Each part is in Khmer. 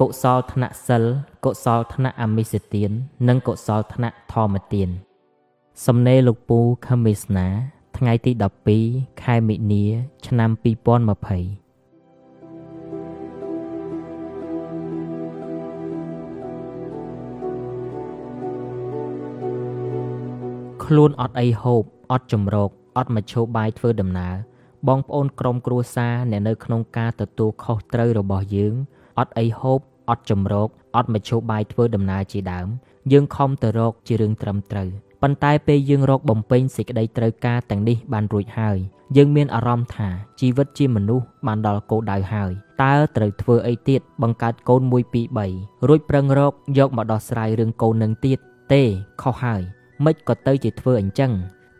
កុសលធ្នាក់សិលកុសលធ្នាក់អមិសទាន និងកុសលធ្នាក់ធម្មទានសំណេរលោកពូខមេស្នា ថ្ងៃទី12ខែមិនិនាឆ្នាំ2020ខ្លួនអត់អីហូបអត់ចម្រោកអត់មជ្ឈបាយធ្វើដំណើរបងប្អូនក្រុមគ្រួសារអ្នកនៅក្នុងការទទួលខុសត្រូវរបស់យើង អត់អីហូបអត់ចម្រោកអត់មជ្ឈបាយធ្វើដំណើរជាដើម យើងខំទៅរកជារឿងត្រឹមត្រូវប៉ុន្តែពេលយើងរកបំពេញសេចក្តីត្រូវការទាំងនេះបានរួចហើយ យើងមានអារម្មណ៍ថាជីវិតជាមនុស្សបានដល់គោលដៅហើយតើត្រូវធ្វើអីទៀតបង្កើតកូន1 2 3រួចប្រឹងរកយកមកដោះស្រាយរឿងកូននឹងទៀតទេខុសហើយមិនក៏ទៅជាធ្វើអញ្ចឹង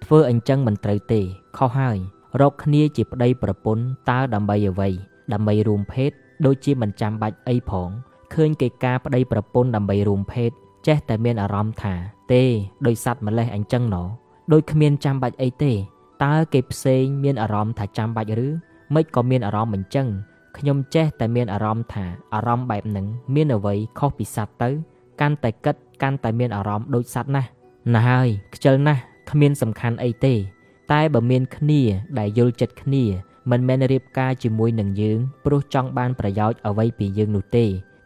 ធ្វើអញ្ចឹងមិនត្រូវទេខុសហើយរកគ្នាជាប្តីប្រពន្ធតើដើម្បីអ្វីដើម្បីរួមភេទ ដូចជាមិនចាំបាច់អីផងឃើញគេការប្តីប្រពន្ធដើម្បីរួមភេទចេះតែមានអារម្មណ៍ថា ទេដោយសัตว์ម្លេះអញ្ចឹងណោដូចគ្មានចាំបាច់អីទេតើគេផ្សេងមានអារម្មណ៍ថាចាំបាច់ឬមិនក៏មានអារម្មណ៍អញ្ចឹងខ្ញុំចេះតែមានអារម្មណ៍ថាអារម្មណ៍បែបហ្នឹងមានអ្វីខុសពីសัตว์ទៅកាន់តែគិតកាន់តែមានអារម្មណ៍ដូចសัตว์ណាស់ណាស់ហើយខ្ជិលណាស់គ្មានសំខាន់អីទេ តែបើមានគ្នាដែលយល់ចិត្តគ្នា មិនមែនរៀបការជាមួយនឹងយើងព្រោះចង់បានប្រយោជន៍អ្វីពីយើងនោះទេ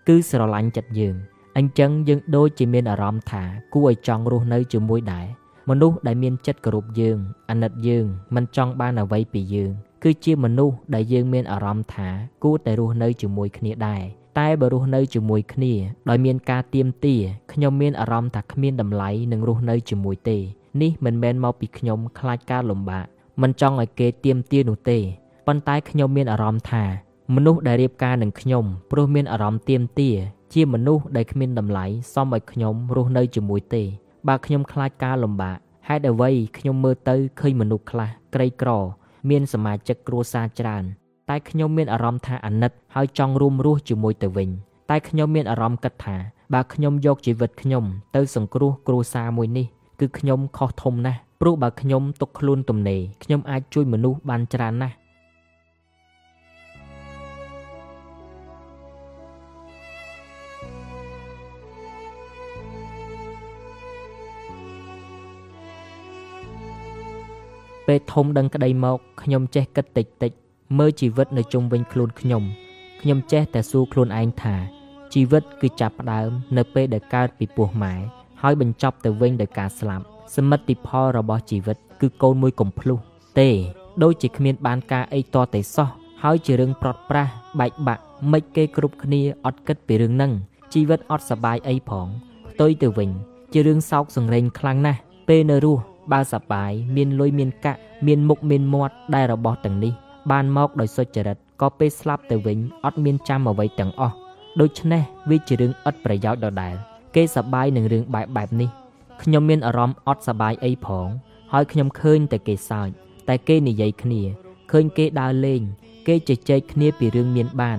គឺស្រឡាញ់ចិត្តយើងអញ្ចឹងយើងដូចជាមានអារម្មណ៍ថាគួរឲ្យចង់រស់នៅជាមួយដែរមនុស្សដែលមានចិត្តគោរពយើងអាណិតយើងមិនចង់បានអ្វីពីយើងគឺជាមនុស្សដែលយើងមានអារម្មណ៍ថាគួរតែរស់នៅជាមួយគ្នាដែរតែបើរស់នៅជាមួយគ្នាដោយមានការទៀមទាខ្ញុំមានអារម្មណ៍ថាគ្មានតម្លៃនឹងរស់នៅជាមួយទេ នេះមិនមែនមកពីខ្ញុំខ្លាចការលំបាកមិនចង់ឲ្យគេទៀមទានោះទេ ប៉ុន្តែខ្ញុំមានអារម្មណ៍ថា មនុស្សដែលរៀបការនឹងខ្ញុំព្រោះមានអារម្មណ៍ទៀមទា ជាមនុស្សដែលគ្មានតម្លៃសមឲ្យខ្ញុំរស់នៅជាមួយទេ បើខ្ញុំខ្លាចការលំបាកហេតុអ្វីខ្ញុំមើលទៅឃើញមនុស្សខ្លះក្រីក្រ មានសមាជិកគ្រួសារច្រើន តែខ្ញុំមានអារម្មណ៍ថាអាណិតហើយចង់រួមរស់ជាមួយទៅវិញ តែខ្ញុំមានអារម្មណ៍គិតថាបើខ្ញុំយកជីវិតខ្ញុំទៅសង្គ្រោះគ្រួសារមួយនេះគឺខ្ញុំខុសធំណាស់ព្រោះបើខ្ញុំទុកខ្លួនទំនេរខ្ញុំអាចជួយមនុស្សបានច្រើនណាស់ ពេលធំដឹងក្តីមកខ្ញុំចេះគិតតិចតិចមើលជីវិតនៅជុំវិញខ្លួនខ្ញុំខ្ញុំចេះតែសួរខ្លួនឯងថាជីវិតគឺចាប់ផ្ដើមនៅពេលដែលកើតពីពោះម៉ែហើយបញ្ចប់ទៅវិញដោយការស្លាប់សមិទ្ធផលរបស់ជីវិត គឺកូនមួយកំភ្លុះទេ ដូចជាគ្មានបានការអីតតែសោះហើយជារឿងប្រត់ប្រាស់បែកបាក់មិនគេគ្រប់គ្នាអត់គិតពីរឿងហ្នឹងជីវិតអត់សបាយអីផងផ្ទុយទៅវិញ ជារឿងសោកសង្រេងខ្លាំងណាស់ពេលនៅរស់ បើសបាយមានលុយមានកាក់មានមុខមានមាត់ដែលរបស់ទាំងនេះ បានមកដោយសុចរិតក៏ពេលស្លាប់ទៅវិញអត់មានចាំអ្វីទាំងអស់ដូច្នេះវាជារឿងឥតប្រយោជន៍ដដែល គេសប្បាយនឹងរឿងបែបបែបនេះខ្ញុំមានអារម្មណ៍អត់សប្បាយអីផង ហើយខ្ញុំឃើញតែគេសើចតែគេនិយាយគ្នាឃើញគេដើរលេង គេជជែកគ្នាពីរឿងមានបាន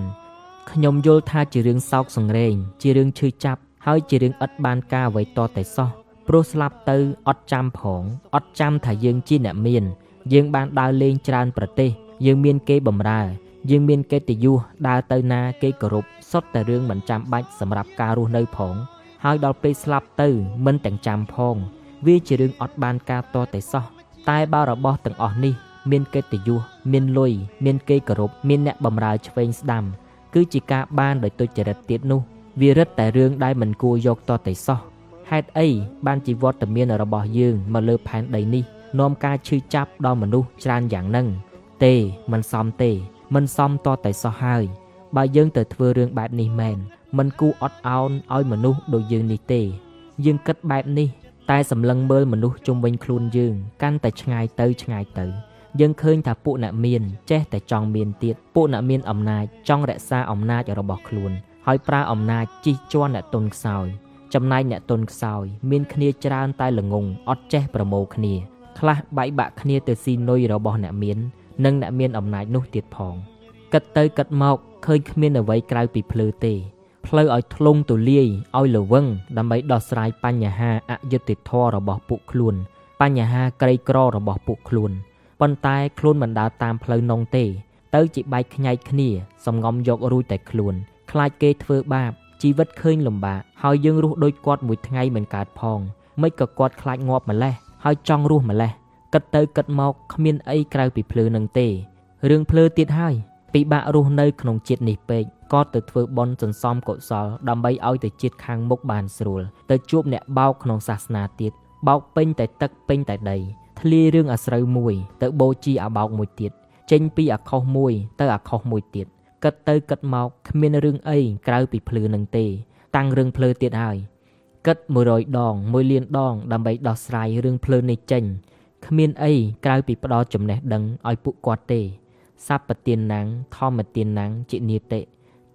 ខ្ញុំយល់ថាជារឿងសោកសង្រេង ជារឿងឈឺចាប់ហើយជារឿងឥតបានការអ្វីតតែសោះ ព្រោះស្លាប់ទៅអត់ចាំផងអត់ចាំថាយើងជាអ្នកមាន យើងបានដើរលេងច្រើនប្រទេស យើងមានគេបំរើ យើងមានកិត្តិយសដើរទៅណាគេគោរពសុទ្ធតែរឿងមិនចាំបាច់សម្រាប់ការរស់នៅផង ហើយដល់ពេលស្លាប់ទៅមិនទាំងចាំផង វាជារឿងអត់បានការតតែសោះតែបើរបស់ទាំងអស់នេះ មានកិត្តិយសមានលុយមានគេគោរពមានអ្នកបំរើឆ្វេងស្ដាំ គឺជាការបានដោយទុច្ចរិតទៀតនោះ វារឹតតែរឿងដែលមិនគួរយកតតែសោះ ហេតុអីបានជីវត្តមានរបស់យើងមកលើផែនដីនេះនាំការឈឺចាប់ដល់មនុស្សច្រើនយ៉ាងហ្នឹងទេមិនសមទេ មិនសមតតែសោះហើយ បើយើងទៅធ្វើរឿងបែបនេះមែនមិនគួរអត់ឱនឲ្យមនុស្សដូចយើងនេះទេ យើងគិតបែបនេះ តែសម្លឹងមើលមនុស្សជុំវិញខ្លួនយើង កាន់តែឆ្ងាយទៅឆ្ងាយទៅយើងឃើញថាពួកអ្នកមានចេះតែចង់មានទៀតពួកអ្នកមានអំណាចចង់រក្សាអំណាចរបស់ខ្លួន ហើយប្រើអំណាចជិះជាន់អ្នកទុនខ្សោយ ចំណែកអ្នកទុនខ្សោយ មានគ្នាច្រើនតែល្ងងអត់ចេះប្រមូលគ្នា ខ្លះបែកបាក់គ្នាទៅស៊ីនុយរបស់អ្នកមាន និងអ្នកមានអំណាចនោះទៀតផងគិតទៅគិតមកឃើញគ្មានអ្វីក្រៅពីភ្លឺទេផ្លូវឲ្យធ្លុងទូលាយឲ្យលវឹងដើម្បីដោះស្រាយបញ្ហាអយុត្តិធម៌របស់ពួកខ្លួន បញ្ហាក្រីក្ររបស់ពួកខ្លួនប៉ុន្តែខ្លួនមិនដើរតាមផ្លូវនងទេ ទៅជាបែកខ្ញែកគ្នាសំងំយករួចតែខ្លួន ខ្លាចគេធ្វើបាប ជីវិតឃើញលំបាកហើយយើងរស់ដូចគាត់មួយថ្ងៃមិនកើតផងមិនក៏គាត់ខ្លាចងាប់ម្លេះហើយចង់រស់ម្លេះគិតទៅគិតមកគ្មានអីក្រៅពីភ្លើនឹងទេរឿងភ្លើទៀតហើយពិបាករស់នៅក្នុងជាតិនេះពេកក៏ទៅធ្វើបន់សន្សំកុសលដើម្បីឲ្យទៅជាតិខាងមុខបានស្រួលទៅជួបអ្នកបោកក្នុងសាសនាទៀតបោកពេញតែទឹកពេញតែដីធ្លាយរឿងអាស្រូវមួយ ទៅបូជាអាបោកមួយទៀតចេញពីអាខុសមួយទៅអាខុសមួយទៀត គិតទៅគិតមកគ្មានរឿងអីក្រៅពីភ្លឺនឹងទេ តាំងរឿងភ្លឺទៀតហើយគិត100ដង1លានដង ដើម្បីដោះស្រាយរឿងភ្លឺនេះចេញគ្មានអីក្រៅពីផ្ដោតចំណេះដឹងឲ្យពួកគាត់ទេសัพពទានណាំងធម្មទានណាំងជានីតិ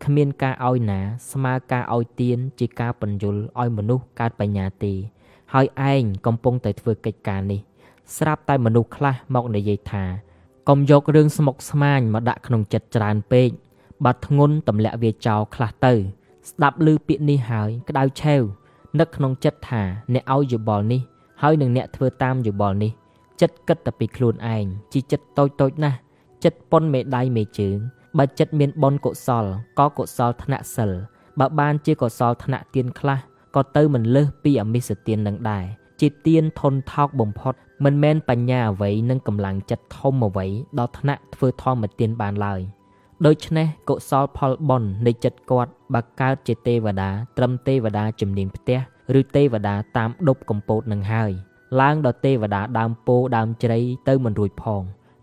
គ្មានការឲ្យណា ស្មើការឲ្យទានជាការបញ្យលឲ្យមនុស្សកើតបញ្ញាទេ ហើយឯងកំពុងតែធ្វើកិច្ចការនេះ ស្រាប់តែមនុស្សខ្លះមកនិយាយថាកុំយករឿងស្មុគស្មាញមកដាក់ក្នុងចិត្តច្រើនពេក បាត់ធ្ងន់ទម្លាក់វាចោលខ្លះទៅ ស្ដាប់ឮពាក្យនេះហើយក្តៅឆេវនឹកក្នុងចិត្តថាអ្នកឲ្យយោបល់នេះហើយនឹងអ្នកធ្វើតាមយោបល់នេះចិត្តគិតតែពីខ្លួនឯងជីចិត្តតូចតូចណាស់ចិត្តប៉ុនមេដៃមេជើងបើចិត្តមានបុណ្យកុសលក៏កុសលថ្នាក់សិលបើបានជាកុសលថ្នាក់ទៀនខ្លះក៏ទៅមិនលើសពីអមិសទៀននឹងដែរជាទៀនធនថោកបំផុតមិនមែនបញ្ញាអ្វីនិងកម្លាំងចិត្តធំអ្វីដល់ថ្នាក់ធ្វើធម្មទានបានឡើយ ដូច្នេះកុសលផលបុណ្យនៃចិត្តគាត់បើកើតជាទេវតា ត្រឹមទេវតាជំនាញផ្ទះឬទេវតាតាមដប់កម្ពូតនឹងហើយឡើងដល់ទេវតាដើមពោដើមជ្រៃទៅមិនរួចផង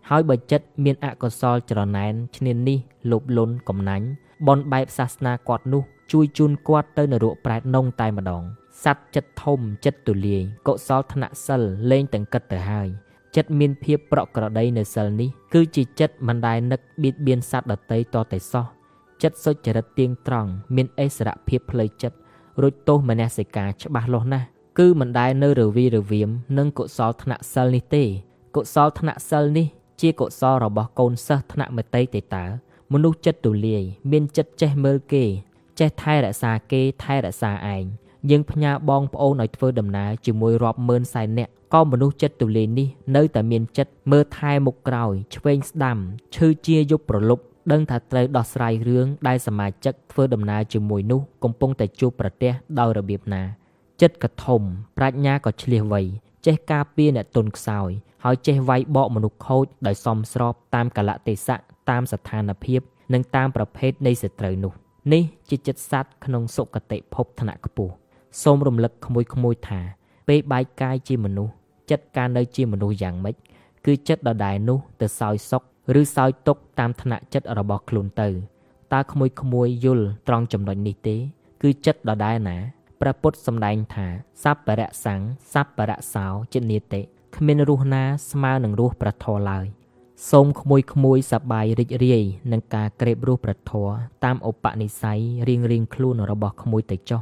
ហើយបើចិត្តមានអកុសលច្រណែនឈ្នាននេះលោភលន់កំណាញ់បនបែបសាសនាគាត់នោះ ជួយជូនគាត់ទៅនរកប្រែតនងតែម្ដងសัตว์ចិត្តធំចិត្តទូលាយកុសលថ្នាក់សិលលែងទាំងគិតទៅហើយ ចិត្តមានភាពប្រក្រតីនៅសិលនេះ គឺជាចិត្តមិនដែលនឹកបៀតបៀនសត្វដតីតតែសោះចិត្តសុចរិតទៀងត្រង់មានអិសរភាពផ្លូវចិត្តរួចទោសមនសិការច្បាស់លាស់ណាស់គឺមិនដែលនៅរវីរវាមនឹងកុសលថ្នាក់សិលនេះទេកុសលថ្នាក់សិលនេះជាកុសលរបស់កូនសិស្សថ្នាក់មតីទេតើមនុស្សចិត្តទូលាយមានចិត្តចេះមើលគេ ចេះថែរក្សាគេថែរក្សាឯង យើងផ្ញើបងប្អូនឲ្យធ្វើដំណើរជាមួយរាប់ម៉ឺនសែននាក់ក៏មនុស្សចិត្តទូលាយនេះនៅតែមានចិត្តមើលថែមុខក្រោយឆ្វេងស្ដាំឈឺជាយប់ប្រលប់ដឹងថាត្រូវដោះស្រាយរឿងដែលសមាជិកធ្វើដំណើរជាមួយនោះកំពុងតែជួបប្រទះដោយរបៀបណា ចិត្តកធំ ប្រាជ្ញាក៏ឆ្លៀសវៃចេះការពារអ្នកទុនខ្សោយហើយចេះវាយបកមនុស្សខូចដោយសមស្របតាមកលៈទេសៈតាមស្ថានភាព និងតាមប្រភេទនៃសត្រូវនោះ នេះជាចិត្តសัตว์ក្នុងសុគតិភពថ្នាក់ខ្ពស់ សូមរំលឹកក្មួយក្មួយថា ពេលបែកកាយជាមនុស្សចិត្តការនៅជាមនុស្សយ៉ាងម៉េចគឺចិត្តដដែលនោះទៅសោយសុខឬសោយទុកតាមឋានៈចិត្តរបស់ខ្លួនទៅតើក្មួយក្មួយយល់ត្រង់ចំណុចនេះទេ គឺចិត្តដដែលណាព្រះពុទ្ធសម្ដែងថាសัพពរៈសੰងសัพពរៈសោចិនិតិគ្មានរស់ណាស្មើនឹងរស់ប្រធរឡើយសូមក្មួយក្មួយសបាយរីករាយនឹងការក្រេបរស់ប្រធរតាមឧបនិស្ស័យរៀងរៀងខ្លួនរបស់ក្មួយទៅចុះ